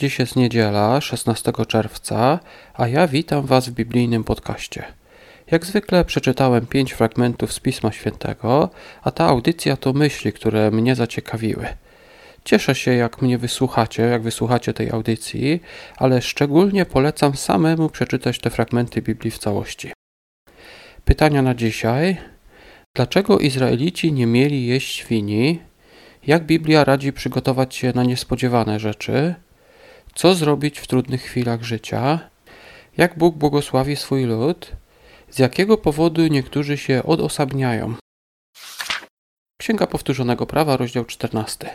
Dziś jest niedziela, 16 czerwca, a ja witam Was w biblijnym podcaście. Jak zwykle przeczytałem pięć fragmentów z Pisma Świętego, a ta audycja to myśli, które mnie zaciekawiły. Cieszę się, jak mnie wysłuchacie, jak wysłuchacie tej audycji, ale szczególnie polecam samemu przeczytać te fragmenty Biblii w całości. Pytania na dzisiaj. Dlaczego Izraelici nie mieli jeść świni? Jak Biblia radzi przygotować się na niespodziewane rzeczy? Co zrobić w trudnych chwilach życia? Jak Bóg błogosławi swój lud? Z jakiego powodu niektórzy się odosobniają? Księga Powtórzonego Prawa, rozdział 14.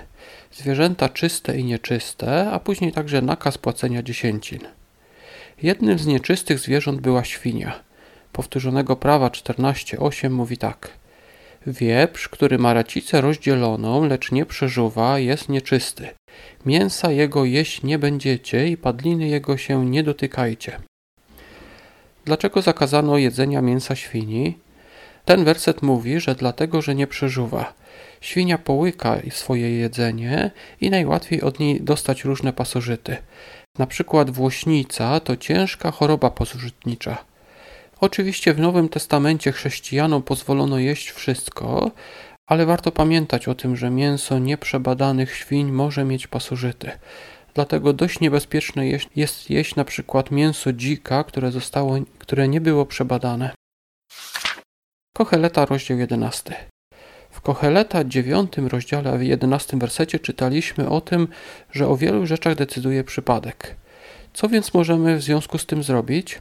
Zwierzęta czyste i nieczyste, a później także nakaz płacenia dziesięcin. Jednym z nieczystych zwierząt była świnia. Powtórzonego Prawa 14.8 mówi tak. Wieprz, który ma racicę rozdzieloną, lecz nie przeżuwa, jest nieczysty. Mięsa jego jeść nie będziecie i padliny jego się nie dotykajcie. Dlaczego zakazano jedzenia mięsa świni? Ten werset mówi, że dlatego, że nie przeżuwa. Świnia połyka swoje jedzenie i najłatwiej od niej dostać różne pasożyty. Na przykład włośnica to ciężka choroba pasożytnicza. Oczywiście w Nowym Testamencie chrześcijanom pozwolono jeść wszystko, ale warto pamiętać o tym, że mięso nieprzebadanych świń może mieć pasożyty. Dlatego dość niebezpieczne jest jeść na przykład mięso dzika, które, zostało, które nie było przebadane. Kocheleta, rozdział 11. W Kocheleta 9 rozdziale, w 11 wersecie czytaliśmy o tym, że o wielu rzeczach decyduje przypadek. Co więc możemy w związku z tym zrobić?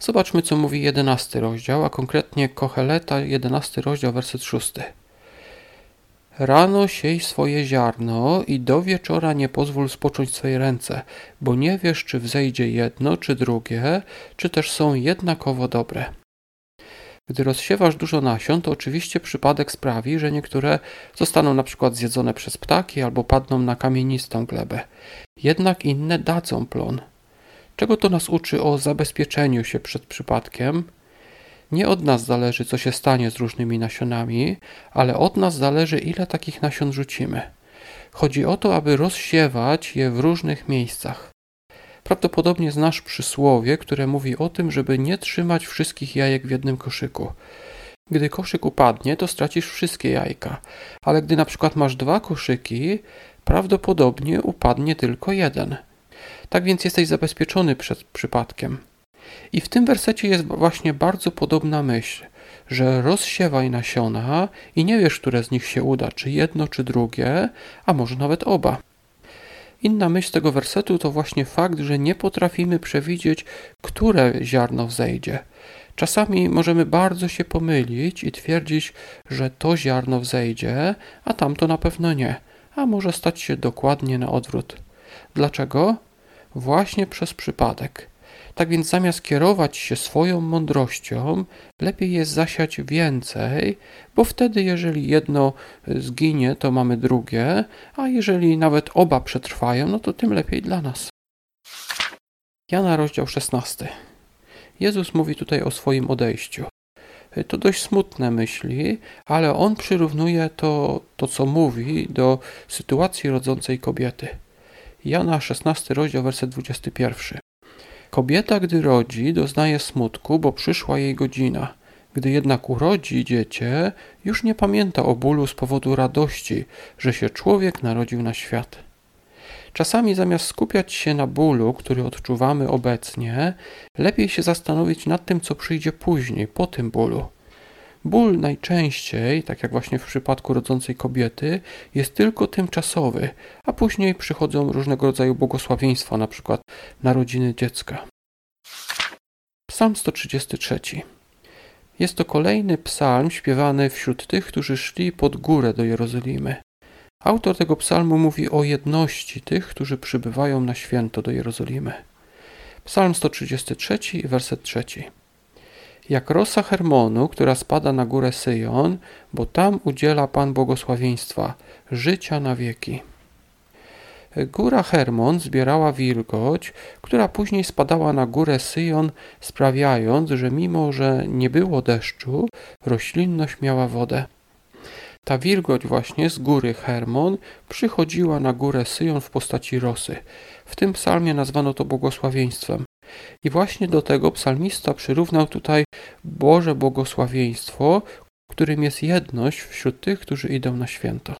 Zobaczmy, co mówi 11 rozdział, a konkretnie Kocheleta, 11 rozdział, werset 6. Rano siej swoje ziarno i do wieczora nie pozwól spocząć swojej ręce, bo nie wiesz, czy wzejdzie jedno, czy drugie, czy też są jednakowo dobre. Gdy rozsiewasz dużo nasion, to oczywiście przypadek sprawi, że niektóre zostaną na przykład zjedzone przez ptaki albo padną na kamienistą glebę. Jednak inne dadzą plon. Czego to nas uczy o zabezpieczeniu się przed przypadkiem? Nie od nas zależy, co się stanie z różnymi nasionami, ale od nas zależy, ile takich nasion rzucimy. Chodzi o to, aby rozsiewać je w różnych miejscach. Prawdopodobnie znasz przysłowie, które mówi o tym, żeby nie trzymać wszystkich jajek w jednym koszyku. Gdy koszyk upadnie, to stracisz wszystkie jajka, ale gdy na przykład masz dwa koszyki, prawdopodobnie upadnie tylko jeden. Tak więc jesteś zabezpieczony przed przypadkiem. I w tym wersecie jest właśnie bardzo podobna myśl, że rozsiewaj nasiona i nie wiesz, które z nich się uda, czy jedno, czy drugie, a może nawet oba. Inna myśl tego wersetu to właśnie fakt, że nie potrafimy przewidzieć, które ziarno wzejdzie. Czasami możemy bardzo się pomylić i twierdzić, że to ziarno wzejdzie, a tamto na pewno nie, a może stać się dokładnie na odwrót. Dlaczego? Właśnie przez przypadek. Tak więc zamiast kierować się swoją mądrością, lepiej jest zasiać więcej, bo wtedy, jeżeli jedno zginie, to mamy drugie, a jeżeli nawet oba przetrwają, no to tym lepiej dla nas. Jana, rozdział 16. Jezus mówi tutaj o swoim odejściu. To dość smutne myśli, ale on przyrównuje to, to co mówi, do sytuacji rodzącej kobiety. Jana 16, rozdział, werset 21. Kobieta, gdy rodzi, doznaje smutku, bo przyszła jej godzina. Gdy jednak urodzi dziecię, już nie pamięta o bólu z powodu radości, że się człowiek narodził na świat. Czasami zamiast skupiać się na bólu, który odczuwamy obecnie, lepiej się zastanowić nad tym, co przyjdzie później, po tym bólu. Ból najczęściej, tak jak właśnie w przypadku rodzącej kobiety, jest tylko tymczasowy, a później przychodzą różnego rodzaju błogosławieństwa, na przykład narodziny dziecka. Psalm 133. Jest to kolejny psalm śpiewany wśród tych, którzy szli pod górę do Jerozolimy. Autor tego psalmu mówi o jedności tych, którzy przybywają na święto do Jerozolimy. Psalm 133, werset 3 jak rosa Hermonu, która spada na górę Syjon, bo tam udziela Pan błogosławieństwa, życia na wieki. Góra Hermon zbierała wilgoć, która później spadała na górę Syjon, sprawiając, że mimo, że nie było deszczu, roślinność miała wodę. Ta wilgoć właśnie z góry Hermon przychodziła na górę Syjon w postaci rosy. W tym psalmie nazwano to błogosławieństwem. I właśnie do tego psalmista przyrównał tutaj Boże błogosławieństwo, którym jest jedność wśród tych, którzy idą na święto.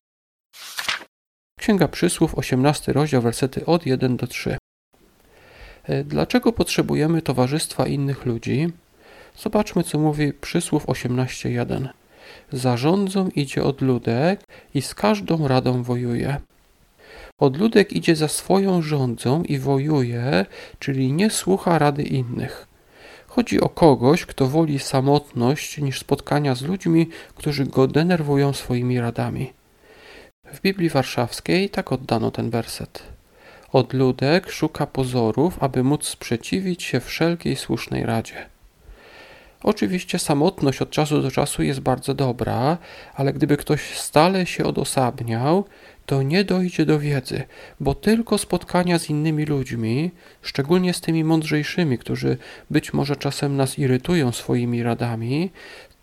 Księga Przysłów, 18 rozdział, wersety od 1 do 3. E, dlaczego potrzebujemy towarzystwa innych ludzi? Zobaczmy, co mówi Przysłów 18.1. Zarządzą idzie odludek i z każdą radą wojuje. Odludek idzie za swoją rządzą i wojuje, czyli nie słucha rady innych. Chodzi o kogoś, kto woli samotność niż spotkania z ludźmi, którzy go denerwują swoimi radami. W Biblii Warszawskiej tak oddano ten werset. Odludek szuka pozorów, aby móc sprzeciwić się wszelkiej słusznej radzie. Oczywiście samotność od czasu do czasu jest bardzo dobra, ale gdyby ktoś stale się odosobniał, to nie dojdzie do wiedzy, bo tylko spotkania z innymi ludźmi, szczególnie z tymi mądrzejszymi, którzy być może czasem nas irytują swoimi radami,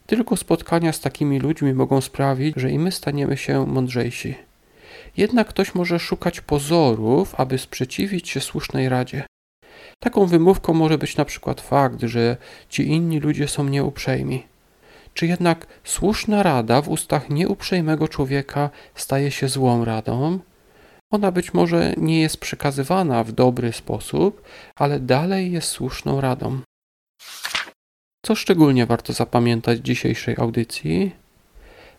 tylko spotkania z takimi ludźmi mogą sprawić, że i my staniemy się mądrzejsi. Jednak ktoś może szukać pozorów, aby sprzeciwić się słusznej radzie. Taką wymówką może być na przykład fakt, że ci inni ludzie są nieuprzejmi. Czy jednak słuszna rada w ustach nieuprzejmego człowieka staje się złą radą? Ona być może nie jest przekazywana w dobry sposób, ale dalej jest słuszną radą. Co szczególnie warto zapamiętać dzisiejszej audycji?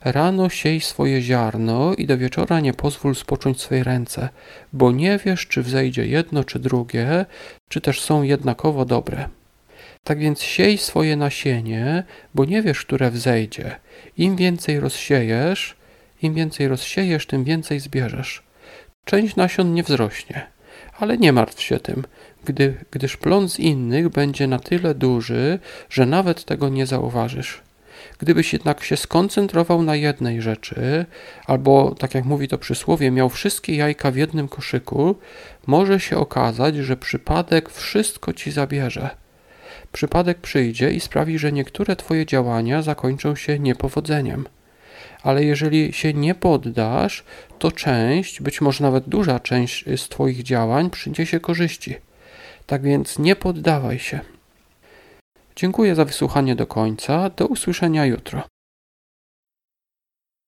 Rano siej swoje ziarno i do wieczora nie pozwól spocząć swej ręce, bo nie wiesz, czy wzejdzie jedno czy drugie, czy też są jednakowo dobre. Tak więc siej swoje nasienie, bo nie wiesz, które wzejdzie. Im więcej rozsiejesz, im więcej rozsiejesz, tym więcej zbierzesz. Część nasion nie wzrośnie, ale nie martw się tym, gdy, gdyż plon z innych będzie na tyle duży, że nawet tego nie zauważysz. Gdybyś jednak się skoncentrował na jednej rzeczy, albo, tak jak mówi to przysłowie, miał wszystkie jajka w jednym koszyku, może się okazać, że przypadek wszystko ci zabierze. Przypadek przyjdzie i sprawi, że niektóre Twoje działania zakończą się niepowodzeniem. Ale jeżeli się nie poddasz, to część, być może nawet duża część z Twoich działań przyniesie korzyści. Tak więc nie poddawaj się. Dziękuję za wysłuchanie do końca. Do usłyszenia jutro.